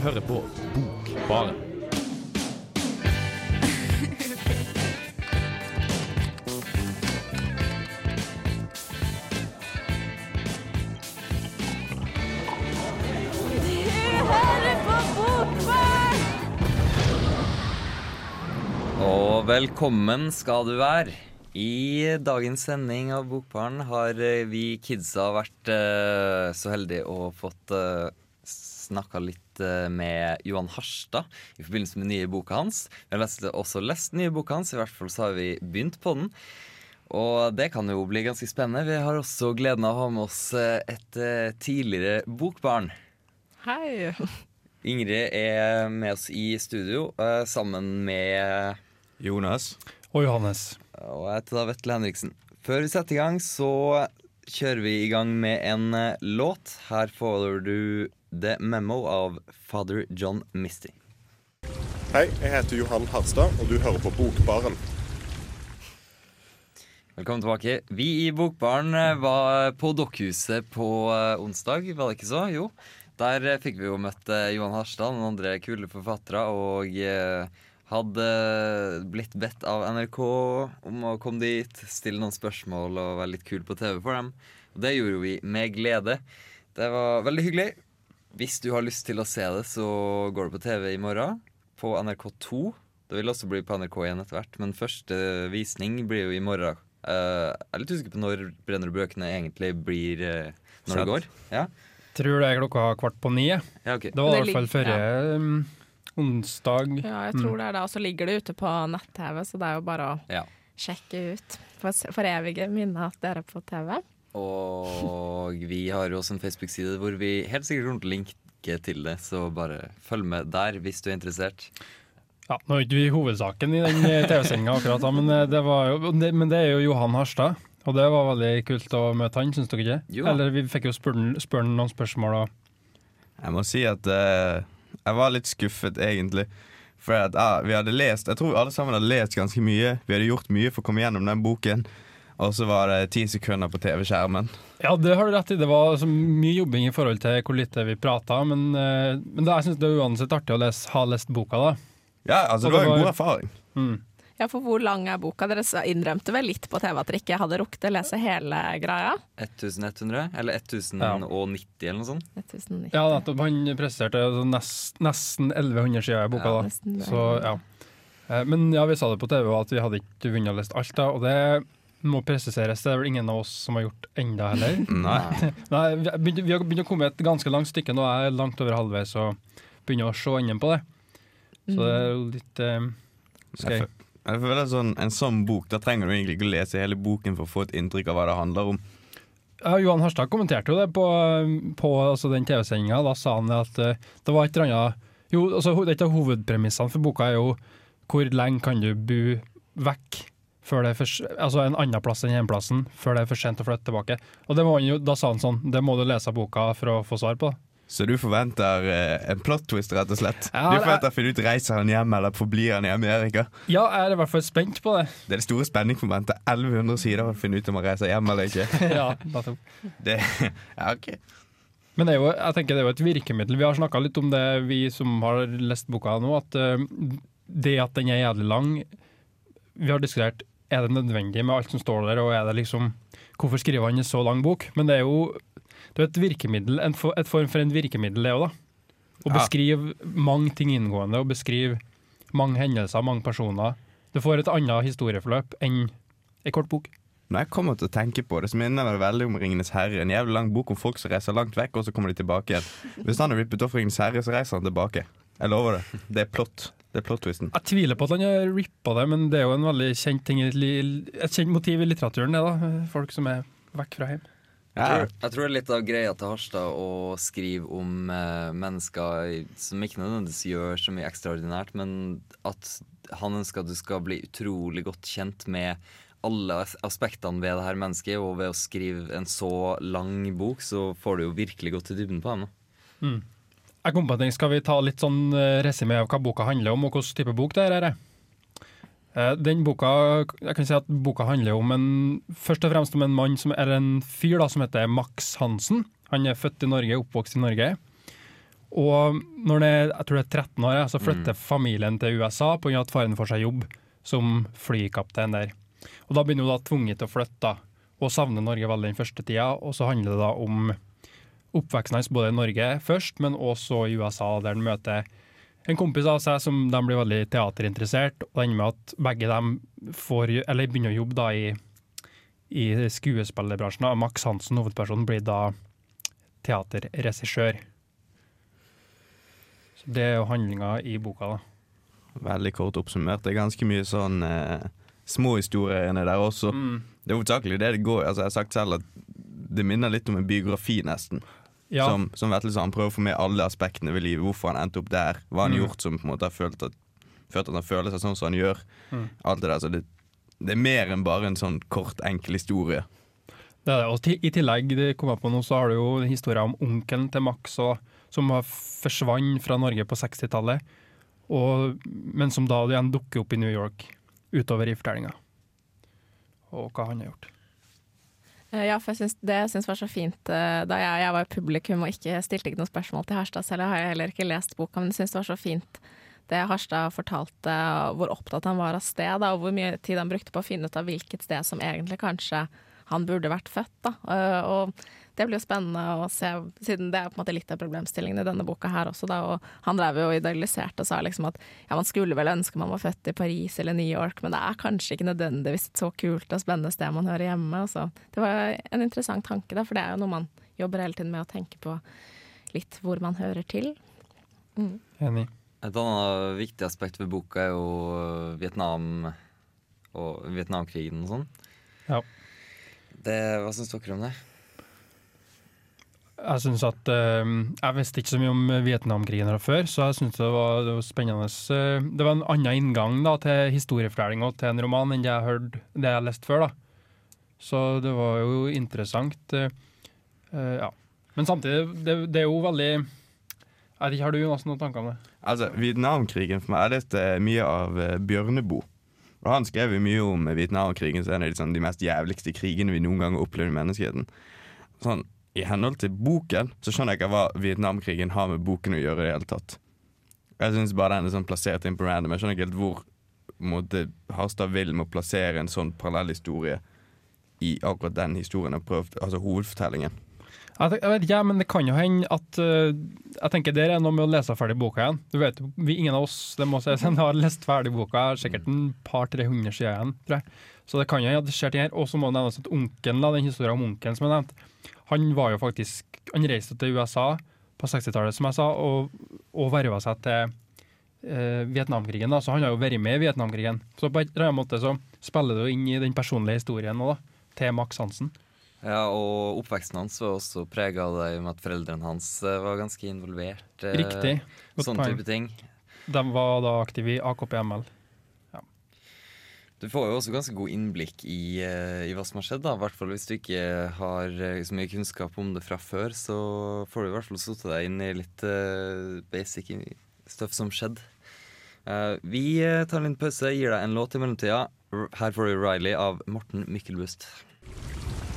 hører på Bokbaren. Og velkommen skal du være. I dagens sending av Bokbaren har eh, vi kidsa vært eh, så heldige å fått uh, snakka litt eh, med Johan Harstad i forbindelse med den nye boka hans. Vi har lest, også lest den nye boka hans, i hvert fall så har vi begynt på den. Og det kan jo bli ganske spennende. Vi har også gleden av å ha med oss eh, et eh, tidligere bokbarn. Hei. Ingrid er med oss i studio sammen med Jonas. Og Johannes. Og jeg heter da Vetle Henriksen. Før vi setter i gang, så kjører vi i gang med en låt. Her får du The Memo av Father John Misty. Hei, jeg heter Johan Harstad, og du hører på Bokbaren. Velkommen tilbake. Vi i Bokbaren eh, var på Dokkhuset på eh, onsdag, var det ikke så? Jo. Der eh, fikk vi jo møtt Johan Harstad, og andre kule forfattere, og hadde blitt bedt av NRK om å komme dit, stille noen spørsmål og være litt kul på TV for dem. Og det gjorde vi med glede. Det var veldig hyggelig. Hvis du har lyst til å se det, så går det på TV i morgen. På NRK2. Det vil også bli på NRK1 etter hvert, men første visning blir jo i morgen. Eh, jeg er litt usikker på når Brenner og bøkene egentlig blir eh, Når det går. Ja, Tror det er klokka kvart på ni. ja okay. Det var i hvert fall forrige um, onsdag. Ja, jeg tror det er det. Og så ligger det ute på nett-TV, så det er jo bare å Ja. sjekke ut. For for evige minner at dere er på TV. Og vi har jo også en Facebook-side hvor vi helt sikkert kommer til å linke til det, så bare følg med der hvis du er interessert. Ja, Nå er ikke vi hovedsaken i den eh, TV-sendinga akkurat, da, men, eh, det var jo, men det er jo Johan Harstad. Og det var veldig kult å møte han, syns dere ikke? Jo. Eller vi fikk jo spørre ham noen spørsmål. Og, Jeg må si at uh, jeg var litt skuffet, egentlig. For at, uh, vi hadde lest Jeg tror alle sammen hadde lest ganske mye. Vi hadde gjort mye for å komme gjennom den boken. Og så var det ti sekunder på TV-skjermen. ja, det har du rett i. Det var så mye jobbing i forhold til hvor lite vi prata. Men, eh, men det, jeg syns det er uansett artig å lese, ha lest boka, da. Ja, altså Og det var det en god erfaring. Mm. Ja, for hvor lang er boka? Dere innrømte vel litt på TV at dere ikke hadde rukket å lese hele greia? 1100? Eller 1090, eller noe sånt? 1090. Ja, nettopp. Han presenterte altså nest, nesten 1100 sider i boka. Ja, da. Så, ja. Eh, Men ja, vi sa det på TV at vi hadde ikke vunnet å lest alt, da, og det må presiseres. Det er vel ingen av oss som har gjort enda heller. Nei. Nei, vi har begynt, vi har begynt å komme et ganske langt stykke nå. Jeg er langt over halvveis og begynner å se enden på det. Så det er jo litt eh, skøy. Jeg jeg, fø- jeg føler sånn, En sånn bok, da trenger du egentlig ikke lese hele boken for å få et inntrykk av hva det handler om. ja, Johan Harstad kommenterte jo det på, på altså den TV-sendinga. Da sa han at uh, det var et eller annet Jo, altså, et av hovedpremissene for boka er jo hvor lenge kan du bo vekk før det er for, altså en annen plass enn hjemplassen før det er for sent å flytte tilbake. Og det må han jo, Da sa han sånn, det må du lese boka for å få svar på. Så du forventer eh, en plot twist, rett og slett? Ja, du er- forventer å finne ut reiser han hjem, eller forblir han i Amerika? Ja, jeg er i hvert fall spent på det. Det er det store spenningsmomentet. 1100 sider for å finne ut om han reiser hjem eller ikke. ja. Det, ja, ok Men det er jo, jeg tenker det er jo et virkemiddel. Vi har snakka litt om det, vi som har lest boka nå, at eh, det at den er jævlig lang Vi har diskutert er det nødvendig med alt som står der, og er det liksom Hvorfor skriver han en så lang bok? Men det er jo det er et virkemiddel, en for, et form for en virkemiddel, det òg, da. Å Ja. beskrive mange ting inngående, og beskrive mange hendelser, mange personer. Du får et annet historieforløp enn ei kort bok. Når jeg kommer til å tenke på det, så minner det veldig om Ringenes herre. En jævlig lang bok om folk som reiser langt vekk, og så kommer de tilbake igjen. Hvis han har rippet off Ringenes herre, så reiser han tilbake. Jeg lover det. Det er plott. Det er plot-twisten. Jeg tviler på at han har rippa det, men det er jo en veldig kjent ting Et kjent motiv i litteraturen, det, da. Folk som er vekk fra hjem. Jeg tror, jeg tror det er litt av greia til Harstad å skrive om eh, mennesker som ikke nødvendigvis gjør så mye ekstraordinært, men at han ønsker at du skal bli utrolig godt kjent med alle aspektene ved det her mennesket, og ved å skrive en så lang bok, så får du jo virkelig gått i dybden på dem. da. Jeg kom på en ting, Skal vi ta litt sånn eh, resymé av hva boka handler om, og hvilken type bok det er? Eh, Den boka, jeg kan si at boka handler om en, først og fremst om en mann som er en fyr da, som heter Max Hansen. Han er født i Norge, oppvokst i Norge. Og når det, jeg tror det er 13 år, så flytter familien til USA pga. at faren får seg jobb som flykaptein der. Og Da begynner han da tvunget til å flytte, da, og savner Norge veldig den første tida. Og så handler det da om oppveksten hans både i Norge først, men også i USA, der han møter en kompis av seg som de blir veldig teaterinteressert, og det ender med at begge dem får, eller begynner å jobbe da i, i skuespillerbransjen. da. Max Hansen, hovedpersonen, blir da teaterregissør. Så Det er jo handlinga i boka, da. Veldig kort oppsummert. Det er ganske mye sånn eh, små historier inni der også. Mm. Det er hovedsakelig det det går Altså Jeg har sagt selv at det minner litt om en biografi, nesten. Ja, Som, som Vetle sa, han prøver å få med alle aspektene ved livet. Hvorfor han endte opp der. Hva han Mm. gjort som på en måte har følt at, følt at han føler seg sånn som han gjør. Mm. Alt det der. Så det, det er mer enn bare en sånn kort, enkel historie. det er det. Og til, I tillegg det kom jeg på nå, så har du jo historien om onkelen til Max og, som har forsvant fra Norge på 60-tallet, men som da igjen dukker opp i New York utover i fortellinga. Og hva han har gjort. Eh, Ja, for jeg synes, det jeg syns var så fint eh, da jeg, jeg var i publikum og ikke stilte ikke noen spørsmål til Harstad selv, jeg har heller ikke lest boka, men jeg syns det var så fint det Harstad fortalte, hvor opptatt han var av sted, og hvor mye tid han brukte på å finne ut av hvilket sted som egentlig kanskje han burde vært født. Da. Eh, Og det blir jo spennende å se, siden det er på en måte litt av problemstillingen i denne boka her også. Da. Og han drev jo og idealiserte og sa liksom at ja, man skulle vel ønske man var født i Paris eller New York, men det er kanskje ikke nødvendigvis et så kult og spennende sted man hører hjemme. Så det var en interessant tanke, da, for det er jo noe man jobber hele tiden med å tenke på litt hvor man hører til. Enig. Et annet viktig aspekt ved boka er jo Vietnam og Vietnamkrigen og sånn. Ja. Det, hva syns dere om det? Jeg synes at eh, Jeg visste ikke så mye om Vietnamkrigen fra før, så jeg syntes det, det var spennende. eh, Det var en annen inngang da, til historiefortelling og til en roman enn det jeg hørte det jeg har lest før. da. Så det var jo interessant. eh, eh, ja. Men samtidig, det, det er jo veldig Jeg ikke, Har du Jonas, noen tanker om det? Altså, Vietnamkrigen for meg Jeg leste mye av Bjørneboe. Og Han skrev jo mye om Vietnamkrigen som en av de, sånn, de mest jævligste krigene vi noen gang har opplevd i menneskeheten. Sånn, I henhold til boken så skjønner jeg ikke hva Vietnamkrigen har med boken å gjøre. i det hele tatt Jeg syns bare den er sånn plassert inn på random. Jeg skjønner ikke helt hvor Harstad vil med å plassere en sånn parallellhistorie i akkurat den historien jeg prøvd, altså hovedfortellingen. Jeg, vet ikke, men det kan jo hende at uh, Jeg tenker det er noe med å lese ferdig boka igjen. Du vet, vi, Ingen av oss det må sies, har lest ferdig boka. Sikkert en par-tre hundre sider igjen. tror jeg. Så det kan jo hende at det skjer ting her. Og så må det nevnes at onkelen, den historien om onkelen som er nevnte, han var jo faktisk Han reiste til USA på 60-tallet, som jeg sa, og, og verva seg til eh, Vietnamkrigen. da, Så han har jo vært med i Vietnamkrigen. Så på en eller annen måte så spiller det jo inn i den personlige historien nå, da, til Max Hansen. Ja, og oppveksten hans var også prega av det med at foreldrene hans eh, var ganske involvert. eh, Riktig. Godt Sånn type ting. De var da aktive i AKP-ML. Du får jo også ganske god innblikk i, eh, i hva som har skjedd. da hvert fall Hvis du ikke har eh, så mye kunnskap om det fra før, så får du i hvert fall satt deg inn i litt uh, basic stuff som skjedde. Uh, vi tar en liten pause, gir deg en låt i mellomtida. Her får du Riley av Morten Mykkelbust.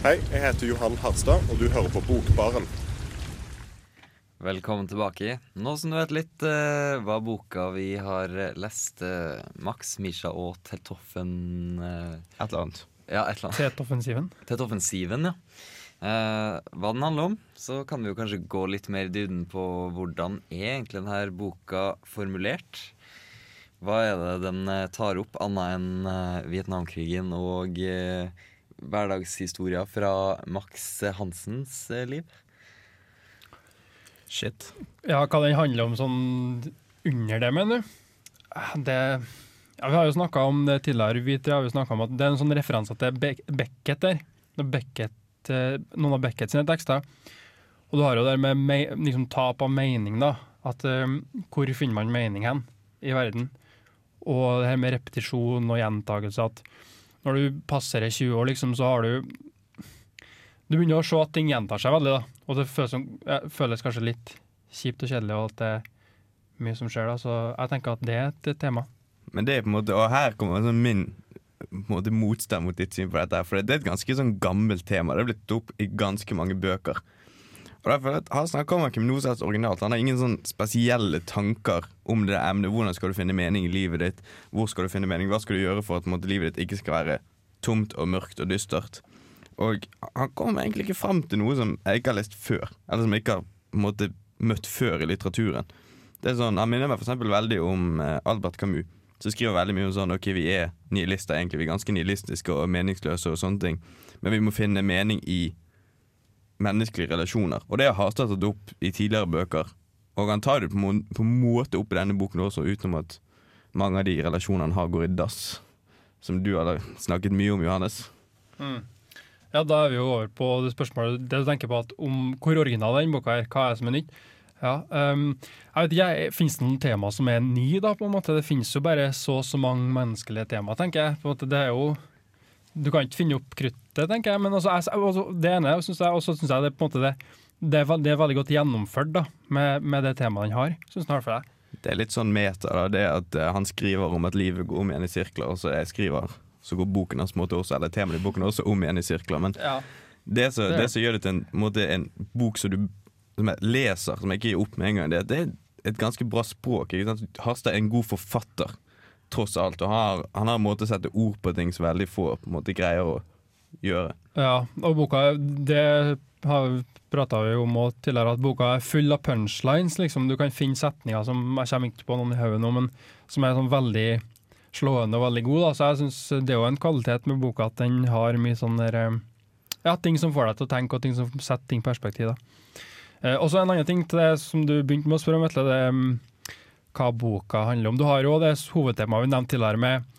Hei, jeg heter Johan Harstad, og du hører på Bokbaren. Velkommen tilbake. Nå som du vet litt eh, hva boka vi har eh, lest, eh, Max, Misha og Tetoffen eh, Et eller annet. Ja, et eller annet. Tetoffensiven. Tetoffensiven, ja. Eh, hva den handler om, så kan vi jo kanskje gå litt mer i dybden på hvordan er egentlig denne boka formulert. Hva er det den eh, tar opp, annet enn eh, Vietnamkrigen og eh, hverdagshistoria fra Max Hansens eh, liv? Shit. Ja, hva den handler om sånn under det, mener du? Det ja, Vi har jo snakka om det tidligere. Vi tre har jo om at Det er en sånn referanse til Be Beckett der. Beckett, eh, noen av Beckett sine tekster. Og du har jo det med me liksom, tap av mening, da. At eh, Hvor finner man mening hen i verden? Og det her med repetisjon og gjentakelse. At når du passerer 20 år, liksom, så har du Du begynner å se at ting gjentar seg veldig, da. Og det føles, som, føles kanskje litt kjipt og kjedelig, og at det er mye som skjer da. Så jeg tenker at det er et tema. Men det er på en måte Og her kommer sånn min måte motstand mot ditt syn på dette. For det er et ganske sånn gammelt tema. Det er blitt tatt opp i ganske mange bøker. Og derfor, Han snakker om som originalt. Han har ingen sånn spesielle tanker om det emnet. Hvordan skal du finne mening i livet ditt? Hvor skal du finne mening? Hva skal du gjøre for at måte, livet ditt ikke skal være tomt og mørkt og dystert? Og han kommer egentlig ikke fram til noe som jeg ikke har lest før. Eller som jeg ikke har måtte, møtt før i litteraturen. Det er sånn, Han minner meg for eksempel veldig om eh, Albert Camus. Så skriver veldig mye om sånn Ok, vi er nihilister, egentlig. Vi er ganske nihilistiske og meningsløse og sånne ting. Men vi må finne mening i menneskelige relasjoner. Og det har Harstad tatt opp i tidligere bøker. Og han tar det på, må på måte opp i denne boken også, utenom at mange av de relasjonene han har, går i dass. Som du har snakket mye om, Johannes. Ja, da er vi jo over på det spørsmålet det du tenker på at om hvor original den boka er, hva er det som er nytt? Ja, um, jeg vet ikke, Finnes det noen tema som er nye, da? på en måte? Det finnes jo bare så og så mange menneskelige tema, tenker jeg. På en måte, det er jo Du kan ikke finne opp kruttet, tenker jeg. Men også, jeg, altså, det ene synes jeg, og så syns jeg det på en måte det, det, er, det er veldig godt gjennomført da, med, med det temaet han har. Synes i hvert fall. Det er litt sånn meta, da. Det at eh, han skriver om at livet går om igjen i sirkler, og så jeg skriver så går boken hans måte også, eller temaet i boken også om igjen i sirkler. Men Ja. det som Det- det som gjør det til en, måte, en bok som du som leser, som jeg ikke gir opp med en gang, det, det er et ganske bra språk. Ikke sant? Harstad er en god forfatter, tross alt. Og har, han har en måte å sette ord på ting som veldig få på en måte greier å gjøre. Ja, og boka Det har prata vi om også tidligere, at boka er full av punchlines. Liksom. Du kan finne setninger som jeg kommer ikke på noen i hodet nå, men som er sånn veldig slående og veldig god. Da. Så jeg synes det er jo en kvalitet med boka at den har mye sånne eh, ja, ting som får deg til å tenke, og ting som setter ting i perspektiv. Da. Eh, og så en annen ting til det som du begynte med å spørre om, Vetle, det er mm, hva boka handler om. Du har jo det hovedtemaet vi nevnte tidligere med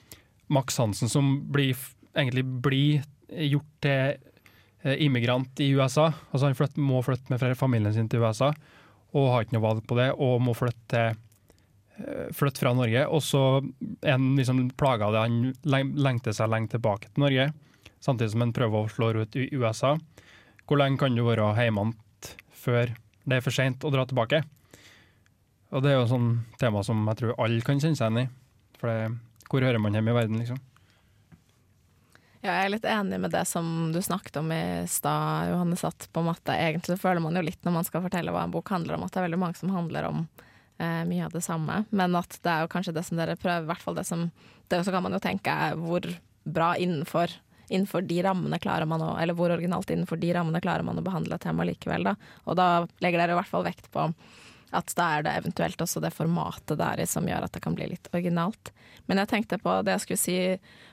Max Hansen som blir, egentlig blir gjort til eh, immigrant i USA. Altså Han flytt, må flytte med familien sin til USA, og har ikke noe valg på det, og må flytte, til, flytte fra Norge. Og så er han liksom plaga av det. Han leng- lengter seg lenge tilbake til Norge, samtidig som han prøver å slå ut i USA. Hvor lenge kan du være hjemme før det er for seint å dra tilbake? Og det er jo et sånt tema som jeg tror alle kan kjenne seg igjen i. For det, hvor hører man hjemme i verden, liksom? Ja, jeg er litt enig med det som du snakket om i stad, Johannes. At på en måte, egentlig føler man jo litt når man skal fortelle hva en bok handler om, at det er veldig mange som handler om eh, mye av det samme. Men at det er jo kanskje det som dere prøver, i hvert fall det som det, Så kan man jo tenke hvor bra innenfor Innenfor de rammene klarer man å Eller hvor originalt innenfor de rammene klarer man å behandle temaet likevel, da. Og da legger dere i hvert fall vekt på at da er det eventuelt også det formatet der i som gjør at det kan bli litt originalt. Men jeg tenkte på det jeg skulle si,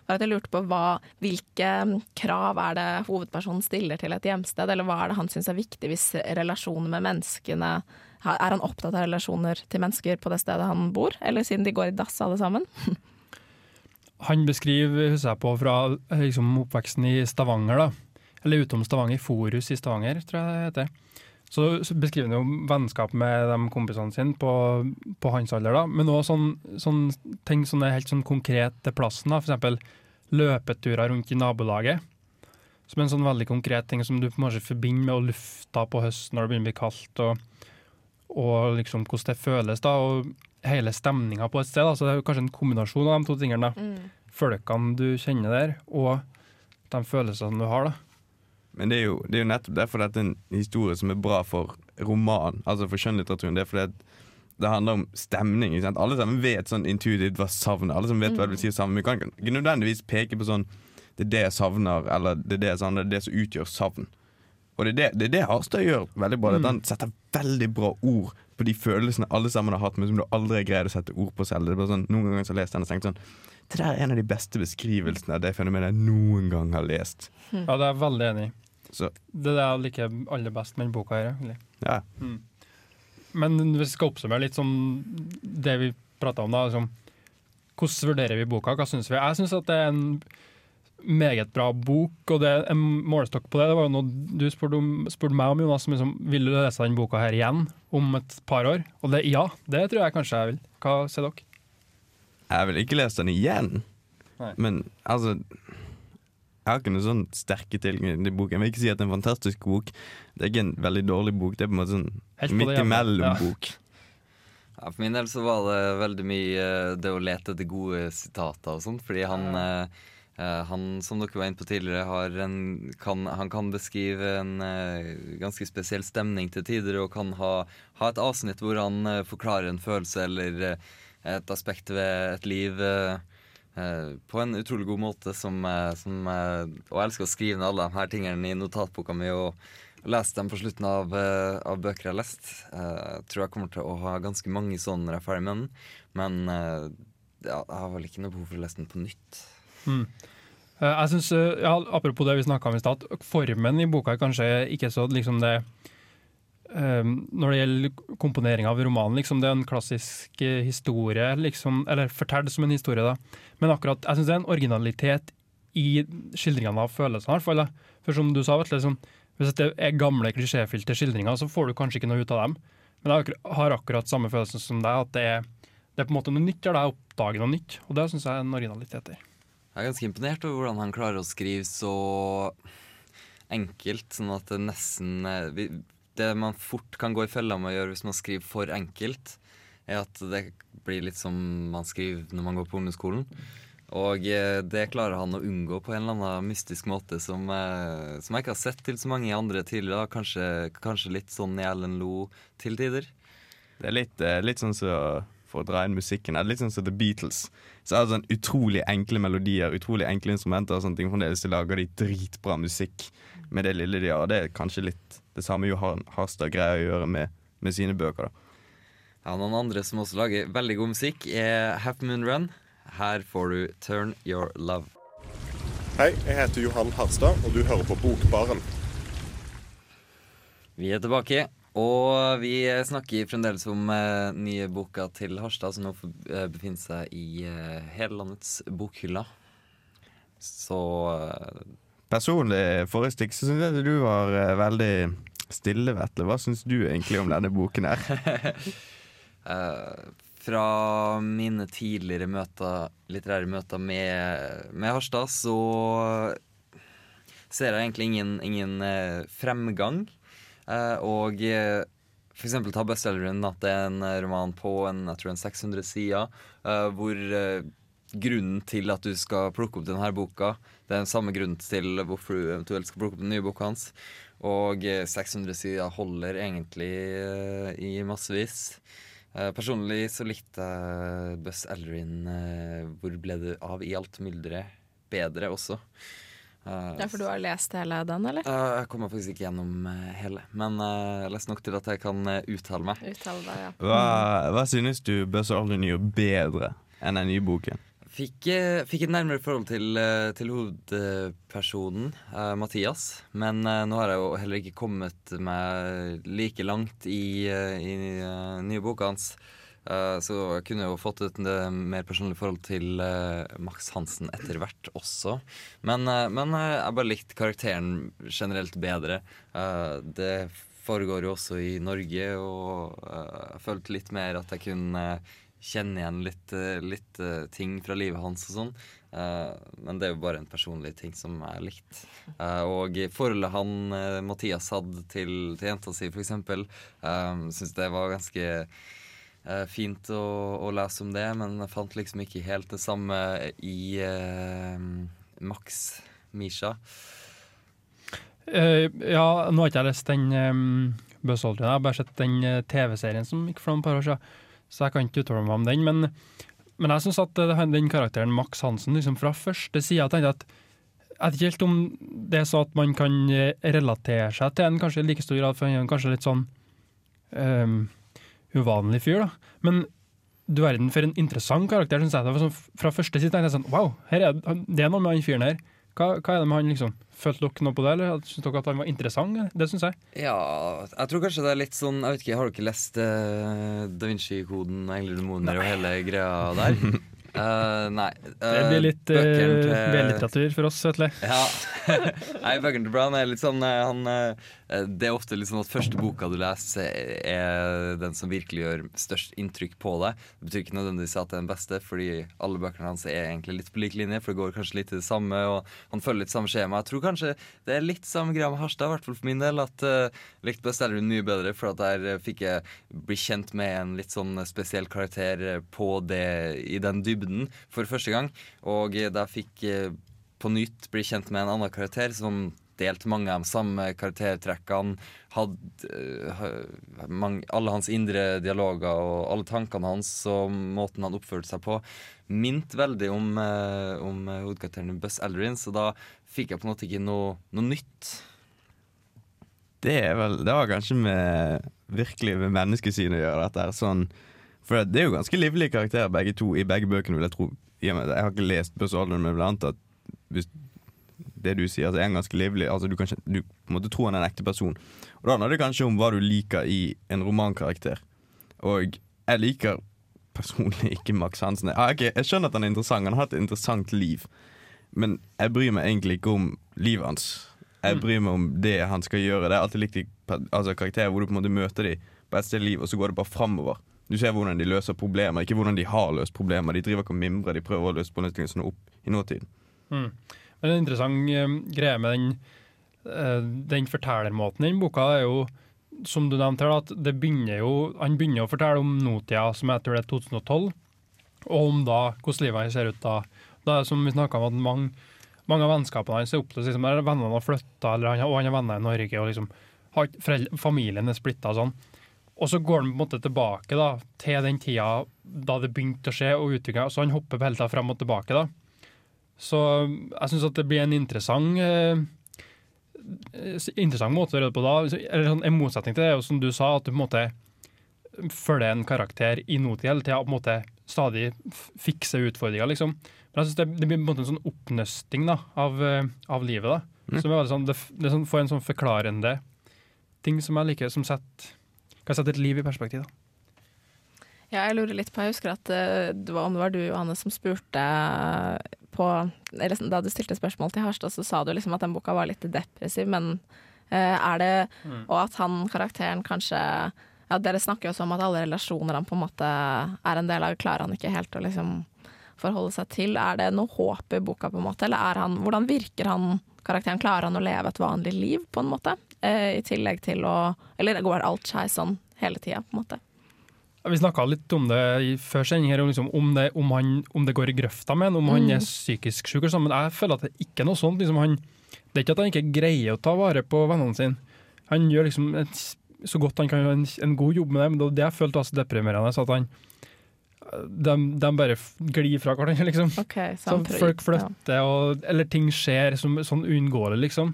var at jeg lurte på hva, hvilke krav er det hovedpersonen stiller til et hjemsted, eller hva er det han syns er viktig hvis relasjonen med menneskene Er han opptatt av relasjoner til mennesker på det stedet han bor, eller siden de går i dass alle sammen? Han beskriver, husker jeg på, fra liksom, oppveksten i Stavanger, da. Eller utom Stavanger, Forus i Stavanger, tror jeg det heter. Så, så beskriver han jo vennskap med de kompisene sine på, på hans alder, da. Men òg sånn, sånn ting som er helt sånn konkret til plassen, da. Eksempel løpeturer rundt i nabolaget. Som er en sånn veldig konkret ting som du kanskje forbinder med å lufta på høsten når det begynner å bli kaldt, og, og liksom hvordan det føles, da. Og hele stemninga på et sted. Da. Så det er kanskje en kombinasjon av de to tingene. da folkene du kjenner der, og de følelsene du har. da. Men det er, jo, det er jo nettopp derfor dette er en historie som er bra for roman, altså for skjønnlitteraturen. Det er fordi at det handler om stemning. Ikke sant? Alle sammen vet sånn intuitivt hva savnet. Alle sammen vet hva det vil si savne. Vi kan ikke nødvendigvis peke på sånn Det er det jeg savner, eller det er det, jeg savner, det er det som utgjør savn. Og det er det, det, er det Harstad gjør veldig bra. At han setter veldig bra ord på de følelsene alle sammen har hatt, men som du aldri har greid å sette ord på selv. Det er bare sånn, Noen ganger så har jeg lest den og tenkt sånn Det der er en av de beste beskrivelsene av det fenomenet jeg noen gang har lest. Ja, det er jeg veldig enig i. Så Det er det jeg liker aller best med den boka her. egentlig. ja. Men hvis vi skal oppsummere litt sånn det vi prata om, da. Liksom, hvordan vurderer vi boka? Hva syns vi? Jeg syns at det er en meget bra bok, og det er en målestokk på det. Det var jo noe du spurte, om, spurte meg om, Jonas. som Liksom, vil du lese den boka her igjen om et par år? Og det, ja, det tror jeg kanskje jeg vil. Hva sier dere? Jeg vil ikke lese den igjen. Nei. Men altså Jeg har ikke noen sånn sterke tilknytning til boken. Jeg vil ikke si at det er en fantastisk bok. Det er ikke en veldig dårlig bok. Det er på en måte sånn midt imellom-bok. Ja, for min del så var det veldig mye det å lete etter gode sitater og sånt, fordi han, Eh, han som dere var inne på tidligere, en, kan, han kan beskrive en uh, ganske spesiell stemning til tider, og kan ha, ha et avsnitt hvor han uh, forklarer en følelse eller uh, et aspekt ved et liv eh, eh, på en utrolig god måte. Som, eh, som, eh, og jeg elsker å skrive ned alle de her tingene i notatboka mi og, lese dem på slutten av, eh, av bøker jeg har lest. Eh, Jeg tror jeg kommer til å ha ganske mange sånne når jeg er ferdig med den, men eh, ja, jeg har vel ikke noe behov for å lese den på nytt. Mm. Jeg synes, eh, ja, Apropos det vi snakka om i stad, formen i boka er kanskje ikke så liksom det eh, Når det gjelder komponering av romanen, liksom, det er en klassisk historie, liksom, eller fortalt som en historie, da. Men akkurat, jeg syns det er en originalitet i skildringene av følelsene, i hvert fall. Da. For som du sa, Vetle, liksom, hvis det er gamle klisjéfylte skildringer, så får du kanskje ikke noe ut av dem. Men jeg har akkurat samme følelsen som deg, at det er, det er på en måte noe nytt, der jeg oppdager noe nytt. Og det syns jeg er en originalitet der. Jeg er ganske imponert over hvordan han klarer å skrive så enkelt, sånn at det nesten eh, Det man fort kan gå i fella med å gjøre hvis man skriver for enkelt, er at det blir litt som man skriver når man går på ungdomsskolen. Og eh, det klarer han å unngå på en eller annen mystisk måte som, eh, som jeg ikke har sett til så mange andre tidligere. Kanskje, kanskje litt sånn i Ellen Lo til tider. Det er litt, litt sånn som For å dra inn musikken er det litt sånn som The Beatles. Så er det sånn utrolig enkle melodier, utrolig enkle instrumenter og sånne ting. Fremdeles så lager de dritbra musikk med det lille de har. Det er kanskje litt det samme Johan Harstad greier å gjøre med, med sine bøker. da Ja, Noen andre som også lager veldig god musikk, er Half Moon Run. Her får du Turn Your Love. Hei, jeg heter Johan Harstad, og du hører på Bokbaren. Vi er tilbake, og vi snakker fremdeles om eh, nye boka til Harstad, som nå eh, befinner seg i eh, hele landets bokhyller. Så eh, Personlig, forrige stikk, så syns jeg du var eh, veldig stille, Vetle. Hva syns du egentlig om denne boken her? eh, fra mine tidligere møter, litterære møter med, med Harstad, så ser jeg egentlig ingen, ingen eh, fremgang. Eh, og eh, for eksempel ta bestselgeren at det er en eh, roman på en, jeg tror en 600 sider, hvor grunnen til at du skal plukke opp denne boka, det er den samme grunnen til hvorfor du eventuelt skal plukke opp den nye boka hans. Og eh, 600 sider holder egentlig i massevis. Personlig så likte jeg Buzz Aldrin eh, 'Hvor ble du av i alt mylderet?' bedre også. Eh, Ja, for du har lest hele den, eller? Uh, jeg kommer faktisk ikke gjennom uh, hele, men uh, jeg leste nok til at jeg kan uttale meg. Uttale deg, ja. Hva, hva synes du Buzz Aldrin gjør bedre enn den nye boken? Fikk, fikk et nærmere forhold til, til hovedpersonen, Mathias. Men nå har jeg jo heller ikke kommet meg like langt i, uh, i nye boka hans. Eh, så jeg kunne jo fått et mer personlig forhold til eh, Max Hansen etter hvert også. Men, eh, men jeg bare likte karakteren generelt bedre. Det foregår jo også i Norge, og jeg følte litt mer at jeg kunne kjenne igjen litt, litt ting fra livet hans og sånn. Men det er jo bare en personlig ting som jeg likte. Uh, og forholdet han Mathias hadde til, til jenta si, uh, syns det var ganske fint å, å lese om det, men jeg fant liksom ikke helt det samme i eh, Max Misha. Uh, ja, nå har ikke jeg lest den um, Buzz jeg har bare sett den uh, TV-serien som gikk for noen par år siden, så jeg kan ikke uttale meg om den. Men, men jeg syns at uh, den karakteren Max Hansen liksom fra første side tenkte at jeg vet ikke helt om det er så at man kan eh, relatere seg til en kanskje i like stor grad, for han er kanskje litt sånn um, uvanlig fyr, da. Men du verden for en interessant karakter, syns jeg. Det var sånn, fra første side tenkte jeg sånn Wow, her er, det er noe med han fyren her. Hva, hva er det med han, liksom? Følte dere noe på det, eller syns dere at han var interessant? eller? Det syns jeg. Ja, jeg tror kanskje det er litt sånn Jeg vet ikke, Har dere lest uh, Da Vinci-koden, Engler og demoner og hele greia der? Uh, nei. Det blir litt uh, B-litteratur for oss, Vetle. Ja. Nei, bøkene til Brown er litt sånn eh, han, eh, Det er ofte litt sånn at første boka du leser, er den som virkelig gjør størst inntrykk på deg. Det betyr ikke nødvendigvis at det er den beste, fordi alle bøkene hans er egentlig litt på lik linje. For det går kanskje litt i det samme, og han følger litt samme skjema. Jeg tror kanskje det er litt samme greia med Harstad, i hvert fall for min del. At uh, Best Elrond mye bedre, for at der eh, fikk jeg bli kjent med en litt sånn spesiell karakter eh, på det i den dybden for første gang. Og da fikk eh, på nytt bli kjent med en annen karakter som delte mange av de samme karaktertrekkene. Hadde eh, mange, alle hans indre dialoger og alle tankene hans og måten han oppførte seg på, minte veldig om, eh, om hovedkarakteren Buzz Aldrin, så da fikk jeg på en måte ikke noe, noe nytt. Det, er vel, det har kanskje med virkelig med menneskesyn å gjøre. Dette her. sånn For det er jo ganske livlige karakterer begge to i begge bøkene, vil jeg tro. Jeg har ikke lest Buzz Aldrin, men vil anta at hvis det du sier, altså, er ganske livlig. Altså Du kan du på en måte tror han er en ekte person. Og Da handler det kanskje om hva du liker i en romankarakter. Og jeg liker personlig ikke Max Hansen. Jeg, okay, jeg skjønner at han er interessant, han har hatt et interessant liv. Men jeg bryr meg egentlig ikke om livet hans. Jeg bryr meg om det han skal gjøre. Det er alltid likt altså, karakterer hvor du på en måte møter dem på et sted i livet, og så går det bare framover. Du ser hvordan de løser problemer, ikke hvordan de har løst problemer. De driver ikke og mimrer, de prøver å løse problemstillingene opp i nåtiden. Mm. Men en interessant eh, greie med den, eh, den fortellermåten i boka er jo, som du nevnte her, at det begynner jo, han begynner å fortelle om nåtida, som jeg tror det er 2012, og om da hvordan livet hans ser ut da. Da er det som vi snakka om, at mange, mange av vennskapene hans er oppløst. Liksom, vennene har flytta, og han har venner i Norge, og liksom, familien er splitta og sånn. Og så går han på en måte tilbake da, til den tida da det begynte å skje, og utvikla. Så han hopper hele tida fram og tilbake. da. Så jeg syns at det blir en interessant eh, interessant måte å gjøre det på da. Eller sånn, En motsetning til det er jo som du sa, at du på en måte følger en karakter i nåtid hele tida på en måte stadig fikser utfordringer, liksom. Men jeg synes det, det blir på en måte en sånn oppnøsting da, av, eh, av livet. da. Mm. Som er sånn, det, det sånn, får en sånn forklarende ting som jeg liker, som setter, kan sette et liv i perspektiv. da. Ja, jeg lurer litt på, jeg husker at eh, det var, om det var du, Johanne, som spurte på eller, Da du stilte spørsmål til Harstad, så sa du liksom at den boka var litt depressiv, men eh, er det Og at han karakteren kanskje ja, Dere snakker jo også om at alle relasjoner han på en måte er en del av, klarer han ikke helt å liksom forholde seg til. Er det noe håp i boka, på en måte, eller er han Hvordan virker han karakteren? Klarer han å leve et vanlig liv, på en måte? Eh, I tillegg til å Eller går alt skeis sånn hele tida, på en måte? Vi snakka litt om det før sending, her, om, liksom, om, det, om, han, om det går i grøfta med han, om han Mm. er psykisk syk, sånn, men jeg føler at det ikke er noe sånt. Liksom, han, det er ikke at han ikke greier å ta vare på vennene sine. Han gjør liksom et, så godt han kan en, en god jobb med det, men det det jeg følte var så deprimerende. Så at han, de, de bare glir fra hverandre, liksom. Okay, så Så folk flytter, og, eller ting skjer som, sånn uunngåelig, liksom.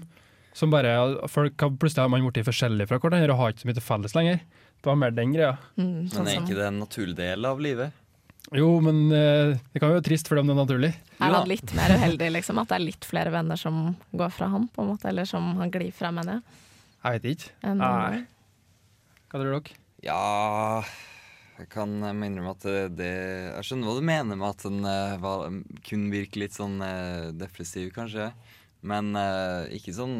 Som bare, folk har Plutselig har man blitt forskjellige fra hverandre og har ikke så mye til felles lenger. Det var mer den greia. Mm, sånn Men er ikke det en naturlig del av livet? Jo, men eh, det kan jo være trist for dem det er naturlig. Er var han litt mer uheldig, liksom? At det er litt flere venner som går fra han, på en måte? Eller som han glir fra, mener jeg? Jeg vet ikke. enn Nei. Hva tror dere? Ja Jeg kan eh, innrømme at det, det Jeg skjønner hva du mener med at den uh, var, kun virker litt sånn uh, depressiv, kanskje. Men uh, ikke sånn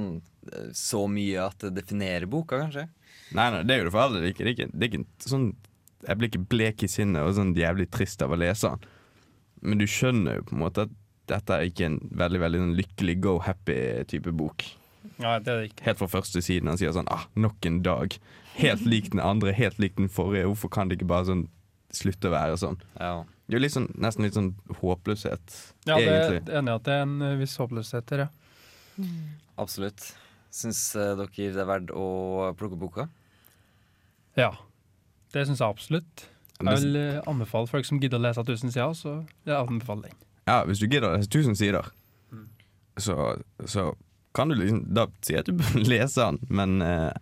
eh, så mye at det definerer boka, kanskje. Nei, nei, det er jo det for alle. Det er ikke, det er ikke, det er ikke sånn Jeg blir ikke blek i sinnet og sånn jævlig trist av å lese den. Men du skjønner jo på en måte at dette er ikke en veldig veldig en lykkelig go happy-type bok. Ja, det er det ikke. Helt fra første siden han sier sånn ah, nok en dag. Helt lik den andre, helt lik den forrige. Hvorfor kan det ikke bare sånn slutte å være sånn? Ja. Det er jo litt sånn, nesten litt sånn håpløshet, Ja, det egentlig. er enig i at det er en eh, viss håpløshet der, ja. Absolutt. Syns eh, dere det er verdt å plukke opp boka? Ja, det syns jeg absolutt. Jeg vil eh, anbefale folk som gidder å lese 1000 sider, så jeg anbefaler den. Ja, hvis du gidder å lese 1000 sider, så, så kan du liksom Da sier jeg at du bør lese den, men eh,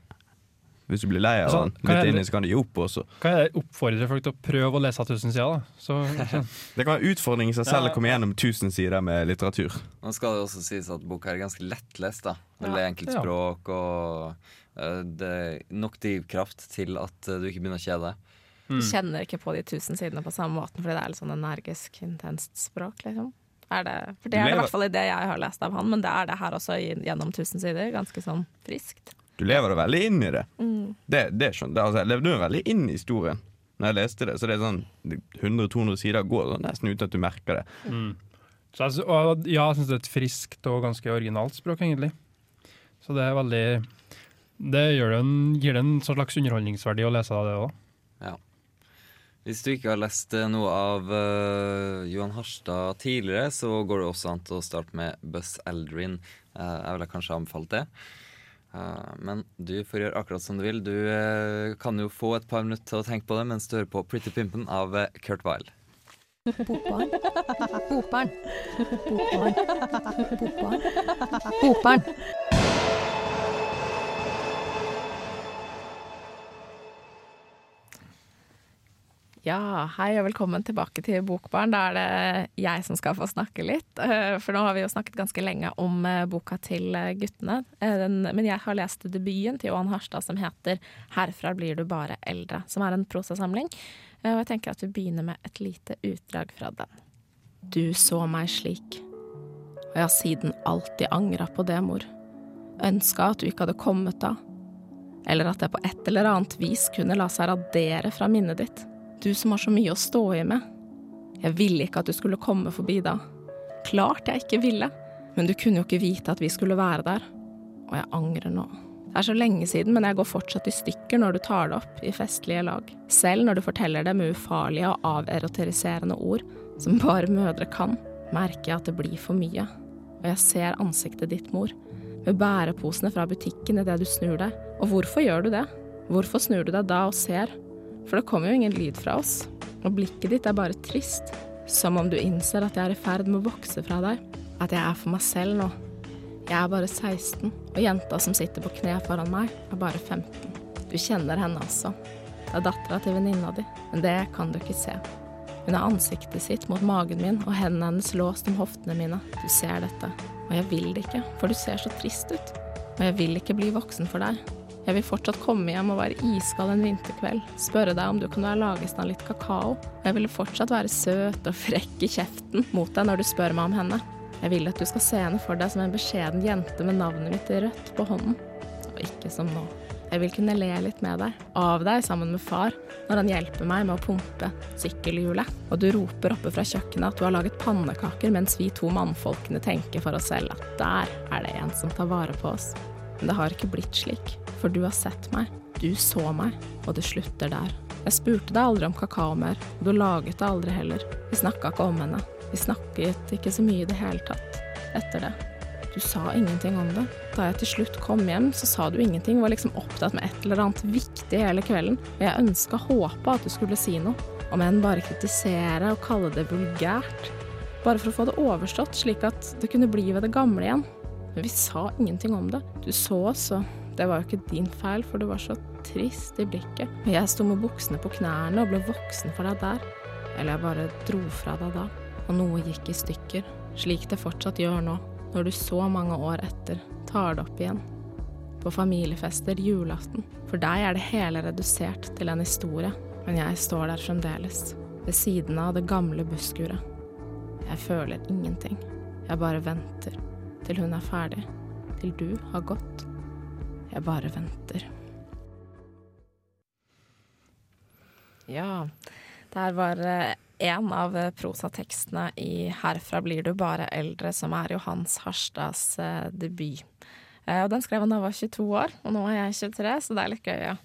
hvis du blir lei av den litt jeg- inni, så kan du gi opp også. Kan jeg oppfordre folk til å prøve å lese 1000 sider, da? Så, så. Det kan være utfordring i seg selv å komme gjennom 1000 sider med litteratur. Nå skal det også sies at boka er ganske lettlest. da Veldig Ja. enkelt Ja. språk og nok drivkraft til at eh, du ikke begynner å kjede deg. Mm. Kjenner ikke på de tusen sidene på samme måten, fordi det er litt sånn energisk, intenst språk, liksom. Er det, for det er det i hvert fall i det jeg har lest av han, men det er det her også gjennom tusen sider. Ganske sånn friskt. Du lever deg veldig inn i det. Mm. Det, det skjønner. Altså, jeg levde meg veldig inn i historien Når jeg leste det. Så det er sånn 100-200 sider går sånn nesten uten at du merker det. Mm. Så jeg, og ja, jeg syns det er et friskt og ganske originalt språk, egentlig. Så det er veldig Det gjør det en, gir det en slags underholdningsverdi å lese av det òg. Hvis du ikke har lest eh, noe av uh, Johan Harstad tidligere, så går det også an til å starte med Buzz Aldrin. Uh, jeg ville kanskje anbefalt det. Eh, men du får gjøre akkurat som du vil. Du kan jo få et par minutter til å tenke på det mens du hører på Pretty Pimpen av Kurt Weil. Bokbarn. Bokbarn. Bokbarn. Bokbarn. Bokbarn. Ja, hei og velkommen tilbake til Bokbarn. Da er det jeg som skal få snakke litt. Eh, For nå har vi jo snakket ganske lenge om eh, boka til eh, guttene. Men jeg har lest debuten til Johan Harstad som heter 'Herfra blir du bare eldre', som er en prosasamling. Og jeg tenker at vi begynner med et lite utdrag fra den. Du så meg slik, og jeg har siden alltid angra på det, mor. Ønska at du ikke hadde kommet da. Eller at det på et eller annet vis kunne la seg radere fra minnet ditt. Du som har så mye å stå i med. Jeg ville ikke at du skulle komme forbi da. Klart jeg ikke ville, men du kunne jo ikke vite at vi skulle være der. Og jeg angrer nå. Det er så lenge siden, men jeg går fortsatt i stykker når du tar det opp i festlige lag. Selv når du forteller det med ufarlige og averoteriserende ord, som bare mødre kan, merker jeg at det blir for mye. Og jeg ser ansiktet ditt, mor, med bæreposene fra butikken idet du snur deg. Og hvorfor gjør du det? Hvorfor snur du deg da og ser? For det kommer jo ingen lyd fra oss, og blikket ditt er bare trist. Som om du innser at jeg er i ferd med å vokse fra deg. At jeg er for meg selv nå. Jeg er bare 16, og jenta som sitter på kne foran meg, er bare 15. Du kjenner henne altså. Det er dattera til venninna di, men det kan du ikke se. Hun har ansiktet sitt mot magen min og hendene hennes låst om hoftene mine. Du ser dette, og jeg vil det ikke, for du ser så trist ut. Og jeg vil ikke bli voksen for deg. Jeg vil fortsatt komme hjem og være iskald en vinterkveld, spørre deg om du kunne ha laget i stand litt kakao, og jeg ville fortsatt være søt og frekk i kjeften mot deg når du spør meg om henne. Jeg vil at du skal se henne for deg som en beskjeden jente med navnet mitt i rødt på hånden, og ikke som nå. Jeg vil kunne le litt med deg, av deg sammen med far, når han hjelper meg med å pumpe sykkelhjulet, og du roper oppe fra kjøkkenet at du har laget pannekaker mens vi to mannfolkene tenker for oss selv at der er det en som tar vare på oss. Men det har ikke blitt slik, for du har sett meg, du så meg, og det slutter der. Jeg spurte deg aldri om kakao mer, og du laget det aldri heller. Vi snakka ikke om henne, vi snakket ikke så mye i det hele tatt etter det. Du sa ingenting om det. Da jeg til slutt kom hjem, så sa du ingenting, var liksom opptatt med et eller annet viktig hele kvelden, og jeg ønska, håpa at du skulle si noe, om enn bare kritisere og kalle det vulgært. Bare for å få det overstått, slik at det kunne bli ved det gamle igjen. Men vi sa ingenting om det. Du så oss, og det var jo ikke din feil, for du var så trist i blikket. Og jeg sto med buksene på knærne og ble voksen for deg der. Eller jeg bare dro fra deg da, og noe gikk i stykker, slik det fortsatt gjør nå, når du så mange år etter tar det opp igjen. På familiefester, julaften. For deg er det hele redusert til en historie, men jeg står der fremdeles, ved siden av det gamle busskuret. Jeg føler ingenting. Jeg bare venter til hun er ferdig, til du har gått. Jeg bare venter. Ja, der var eh, en av eh, prosatekstene i 'Herfra blir du bare eldre', som er Johans Harstads eh, debut. Og den skrev han da var 22 år, og nå er jeg 23, så det er litt gøy å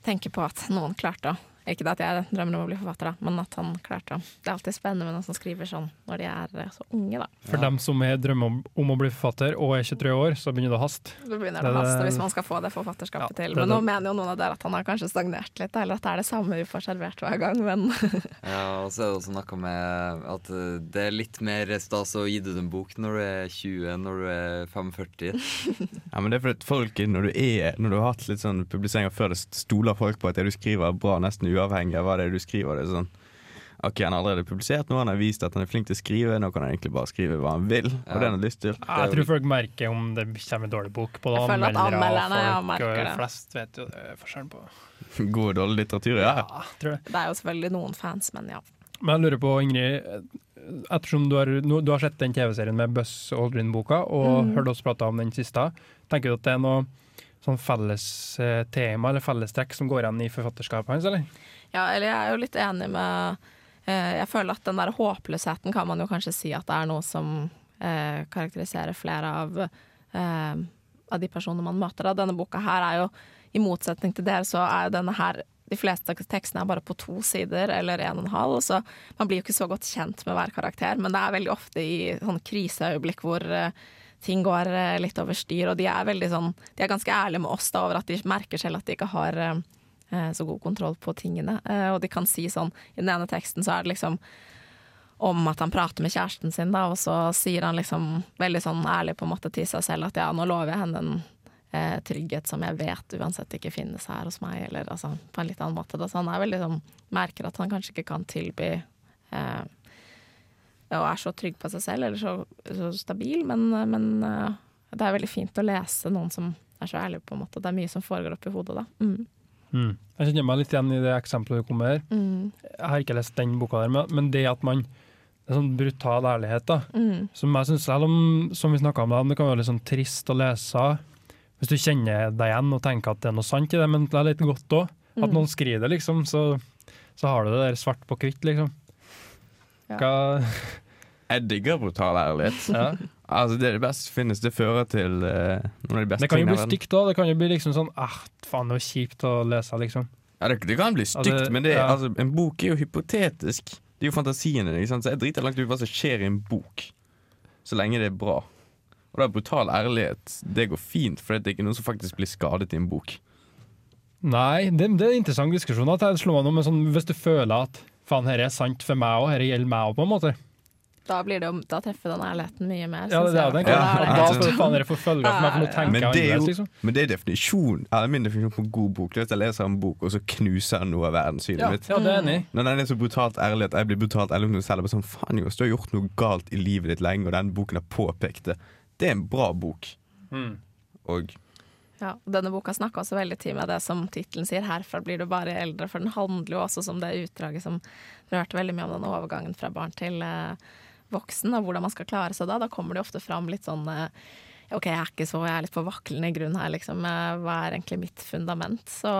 tenke på at noen klarte å Ikke det at jeg drømmer om å bli forfatter, da, men at han klarte det. Det er alltid spennende med noen som skriver sånn når de er eh, så unge, da. For dem som er drømmer om, om å bli forfatter og er 23 år, så begynner det å haste. Da begynner Det det å haste hvis man skal få det forfatterskapet Ja, til. det Men nå det. mener jo noen av dere at han har kanskje stagnert litt, eller at det er det samme vi får servert hver gang, men Ja, og så er det også noe med at eh, det er litt mer stas å gi ut en bok når du er 20 når du er 45. Ja, men det er fordi folk, når du, er, når du har hatt litt sånn publiseringer før, det stoler folk på at det du skriver er bra, nesten uavhengig av hva det er du skriver. Det er sånn OK, han har allerede publisert noe, han har vist at han er flink til å skrive, nå kan han egentlig bare skrive hva han vil, og det han har lyst til. Jeg tror folk merker om det kommer en dårlig bok. Både Jeg føler at anmelderne, merker det. flest vet jo forskjellen på God og dårlig litteratur, ja. Ja, tror jeg. det er jo selvfølgelig noen fans, men ja. Men jeg lurer på, Ingrid, ettersom du har, du har sett den TV-serien med Buzz Aldrin-boka, og Mm. hørt oss prate om den siste, tenker du at det er noe sånn felles eh, eller fellestrekk som går igjen i forfatterskapet hans, eller? Ja, eller jeg er jo litt enig med eh, Jeg føler at den der håpløsheten kan man jo kanskje si at det er noe som eh, karakteriserer flere av, eh, av de personene man møter. Da. Denne boka her er jo, i motsetning til dere, så er jo denne her de fleste tekstene er bare på to sider eller en og en halv, så man blir jo ikke så godt kjent med hver karakter. Men det er veldig ofte i sånn kriseøyeblikk hvor eh, ting går eh, litt over styr, og de er sånn De er ganske ærlige med oss da over at de merker selv at de ikke har eh, eh, så god kontroll på tingene. Og de kan si sånn I den ene teksten så er det liksom om at han prater med kjæresten sin, da, og så sier han liksom veldig sånn ærlig på en måte til seg selv at ja, nå lover jeg henne en eh, trygghet som jeg vet uansett ikke finnes her hos meg, eller altså på en litt annen måte. Da. Så han er veldig sånn Merker at han kanskje ikke kan tilby eh, og er så trygg på seg selv, eller så, så stabil, men, men eh, det er veldig fint å lese noen som er så ærlig, på en måte. Det er mye som foregår oppi hodet da. Mm. Mm. Jeg kjenner meg litt igjen i det eksempelet du kom med her. Mm. Jeg har ikke lest den boka der, men, men det at man det er sånn brutal ærlighet, da. Mm. Som jeg synes, selv om, som vi om, da, det kan være litt sånn trist å lese hvis du kjenner deg igjen og tenker at det er noe sant i det, men det er litt godt òg. At Mm. noen skriver det, liksom, så, så har du det der svart på hvitt, liksom. Ja. Hva, Jeg digger brutal ærlighet. ja. Altså, det er det beste som finnes. Det fører til eh, noen av de beste tingene. Det kan jo bli stygt òg. Det kan jo bli liksom sånn ah, faen, det var kjipt å lese, liksom. Ja, det, det kan bli stygt, Altså, men det, er- ja. altså, en bok er jo hypotetisk. Det er jo fantasien din. ikke sant? Så jeg driter langt ut hva som skjer i en bok, så lenge det er bra. Og da er brutal ærlighet Det går fint, for det er ikke noen som faktisk blir skadet i en bok. Nei, det, det er en interessant diskusjon. At jeg slår meg noe med sånn, Hvis du føler at faen, her er sant for meg òg, her gjelder meg òg, på en måte. Da, blir det da treffer den ærligheten mye mer. Ja, det, det er den Ja, Da får faen dere få følge for meg, for nå tenker Men jeg det er jo- annerledes, liksom. Men det er definisjon Eller min definisjon på en god bok. Det er at jeg leser en bok, og så knuser den noe av verdenssynet Ja, mitt. ja, det er enig. Når den er så brutalt ærlig at jeg blir brutalt ærlig om meg selv. Sånn, faen Jonas, du har gjort noe galt i livet ditt lenge, og den boken har påpekt det. Det er en bra bok. Mm. Og Ja, denne boka snakka også veldig tid med det som tittelen sier, 'Herfra blir du bare eldre', for den handler jo også som det utdraget som Dere hørte veldig mye om den overgangen fra barn til eh, voksen, og hvordan man skal klare seg da. Da kommer det ofte fram litt sånn eh, OK, jeg er ikke så, jeg er litt på vaklende grunn her, liksom. Eh, Hva er egentlig mitt fundament? Så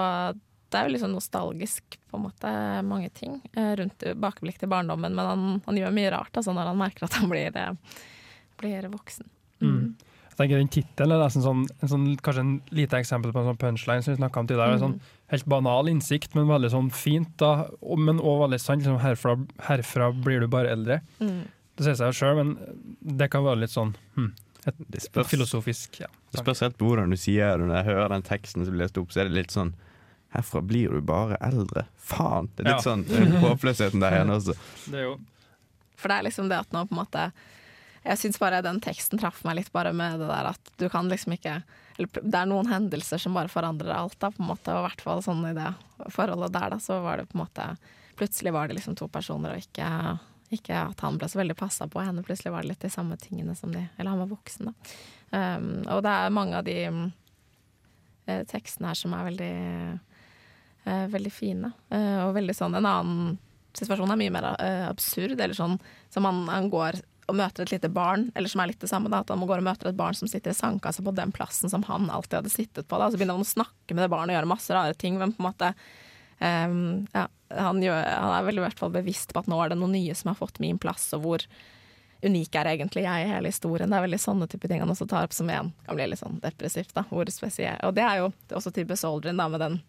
det er jo sånn nostalgisk, på en måte, mange ting eh, rundt bakblikk til barndommen, men han, han gjør mye rart altså, når han merker at han blir, eh, blir voksen. Mm. Tenker den tittelen er nesten sånn, en sånn, kanskje en lite eksempel på en sånn punchline som vi snakka om tidligere. Mm. Sånn, helt banal innsikt, men veldig sånn fint, da, og, men òg veldig sant. Liksom, herfra, herfra blir du bare eldre. Mm. Det sier seg jo sjøl, men det kan være litt sånn hm, et, det spørs, filosofisk. Ja. det spørs helt på hvordan du sier det. Når jeg hører den teksten som blir lest opp, så er det litt sånn Herfra blir du bare eldre. Faen! Det er litt Ja. sånn håpløsheten der igjen også. Det er jo For det er liksom det at nå på en måte Jeg syns bare den teksten traff meg litt bare med det der at du kan liksom ikke eller Det er noen hendelser som bare forandrer alt, da, på en måte. Og i hvert fall sånn i det forholdet der, da, så var det på en måte Plutselig var det liksom to personer, og ikke, ikke at han ble så veldig passa på henne. Plutselig var det litt de samme tingene som de Eller han var voksen, da. Um, og det er mange av de eh, tekstene her som er veldig uh, veldig fine. Uh, og veldig sånn En annen situasjon er mye mer absurd, eller sånn som han, han går og møter et lite barn, eller som er litt det samme, da, at han må gå og møter et barn som sitter i sandkassa på den plassen som han alltid hadde sittet på. Da. Så begynner han å snakke med det barnet og gjøre masse rare ting, men på en måte um, ja, han, gjør, han er vel i hvert fall bevisst på at nå er det noen nye som har fått min plass, og hvor unik er egentlig jeg i hele historien. Det er veldig sånne type ting han også tar opp som igjen kan bli litt sånn depressivt. da, hvor spesiell. Og det er jo også til Besoldrin, da, med den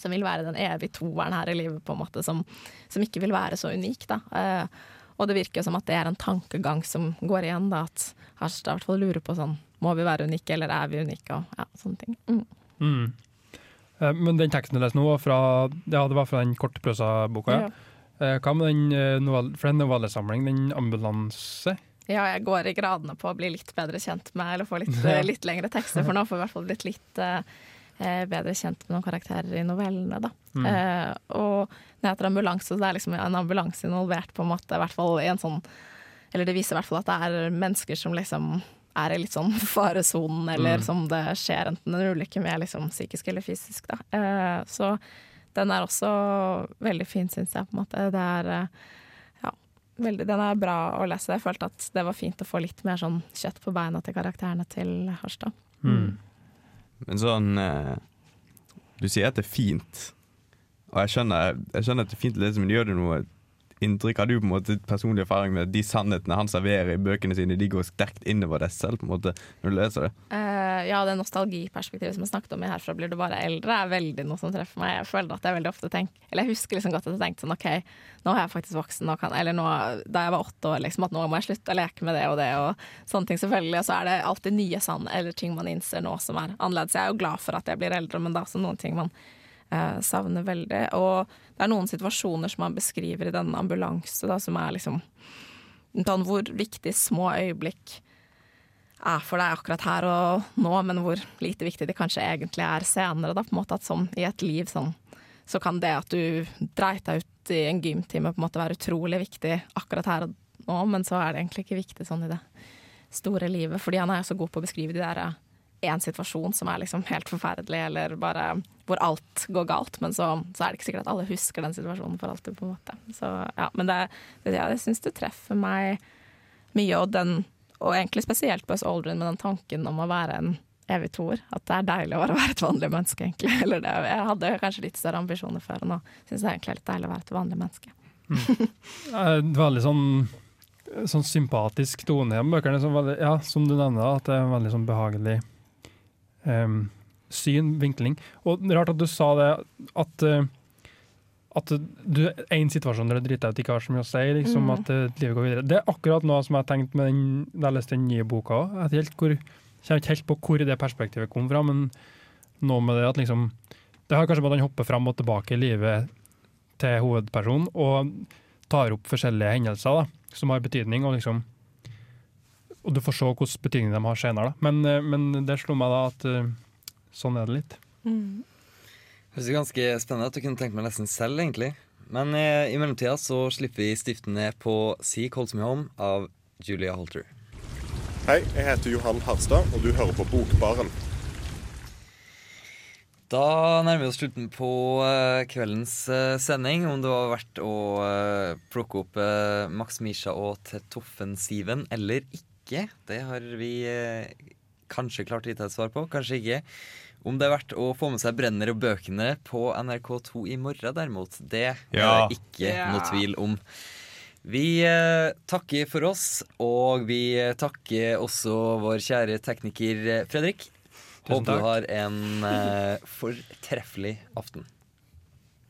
som vil være den evige toeren her i livet, på en måte, som, som ikke vil være så unik. da. Eh, og det virker som at det er en tankegang som går igjen, da, at Harstad i hvert fall lurer på sånn Må vi være unike, eller er vi unike? Og ja, sånne ting. Mm. mm. Eh, Men den teksten du leste nå, fra, ja, det var fra den kortprosaboka. Ja. Eh, Hva med den eh, novell, for den novellesamling, den ambulanse? Ja, jeg går i gradene på å bli litt bedre kjent med, eller få litt, litt lengre tekster, for nå får vi i hvert fall blitt litt eh, bedre kjent med noen karakterer i novellene, da. Mm. Eh, og den heter ambulanse, så det er liksom en ambulanse involvert, på en måte, i hvert fall i en sånn Eller det viser i hvert fall at det er mennesker som liksom er i litt sånn faresonen, eller Mm. som det skjer enten en ulykke med liksom psykisk eller fysisk, da. Eh, så den er også veldig fin, syns jeg, på en måte. Det er eh, ja, veldig, den er bra å lese. Jeg følte at det var fint å få litt mer sånn kjøtt på beina til karakterene til Harstad. Mm. Men sånn eh, Du sier at det er fint, og jeg skjønner, jeg skjønner at det er fint men gjør det noe inntrykk? Har du på en måte personlig erfaring med at de sannhetene han serverer i bøkene sine, de går sterkt innover deg selv på en måte når du leser det? Uh, ja, det nostalgiperspektivet som jeg snakket om i Herfra blir du bare eldre, er veldig noe som treffer meg. Jeg føler at jeg veldig ofte tenker Eller jeg husker liksom godt at jeg tenkte sånn OK, nå er jeg faktisk voksen, nå kan Eller nå, da jeg var åtte år, liksom, at nå må jeg slutte å leke med det og det og sånne ting, selvfølgelig. Og så er det alltid nye sann eller ting man innser nå som er annerledes. Jeg er jo glad for at jeg blir eldre, men det er også noen ting man eh, savner veldig. Og det er noen situasjoner som han beskriver i denne ambulanse, da, som er liksom hvor viktig små øyeblikk er for deg akkurat her og nå, men hvor lite viktig det kanskje egentlig er senere. Da, på en måte at sånn i et liv sånn, så kan det at du dreit deg ut i en gymtime på en måte være utrolig viktig akkurat her og nå, men så er det egentlig ikke viktig sånn i det store livet. Fordi han er så god på å beskrive de der én situasjon som er liksom helt forferdelig, eller bare hvor alt går galt, men så, så er det ikke sikkert at alle husker den situasjonen for alltid, på en måte. Så ja, men det, det, jeg syns det treffer meg mye, og den og egentlig spesielt Buzz Aldrin med den tanken om å være en evig toer. At det er deilig å være et vanlig menneske, egentlig. Eller det, jeg hadde kanskje litt større ambisjoner før, og nå syns jeg egentlig er litt deilig å være et vanlig menneske. Mm. Veldig sånn, sånn sympatisk tone i bøkene. Som, veldig, ja, som du nevner, at det er en veldig sånn behagelig em, syn, vinkling. Og rart at du sa det, at uh, at du en situasjon der du driter deg ut ikke har så mye å si, liksom, mm. at eh, livet går videre. Det er akkurat noe som jeg har tenkt med den, da jeg leste den nye boka òg. Jeg kjenner ikke helt på hvor det perspektivet kom fra, men noe med det at liksom Det har kanskje med at han hopper fram og tilbake i livet til hovedpersonen og tar opp forskjellige hendelser da, som har betydning, og liksom Og du får se hvilken betydning de har senere, da. Men, eh, men det slo meg da at eh, sånn er det litt. Høres jo ganske spennende ut. Du kunne tenkt meg nesten selv, egentlig. Men eh, i mellomtida så slipper vi stiften ned på Sea Calls Me Home av Julia Holter. Hei, jeg heter Johan Harstad, og du hører på Bokbaren. Da nærmer vi oss slutten på kveldens sending. Om det var verdt å plukke opp Max Misha og Tetoffensiven eller ikke, det har vi eh, kanskje klart å gi deg et svar på, kanskje ikke. Om det er verdt å få med seg Brenner og bøkene på NRK2 i morgen, derimot, det er Ja. det ikke yeah. noe tvil om. Vi eh, takker for oss, og vi takker også vår kjære tekniker eh, Fredrik. Tusen Håper du har en eh, fortreffelig aften.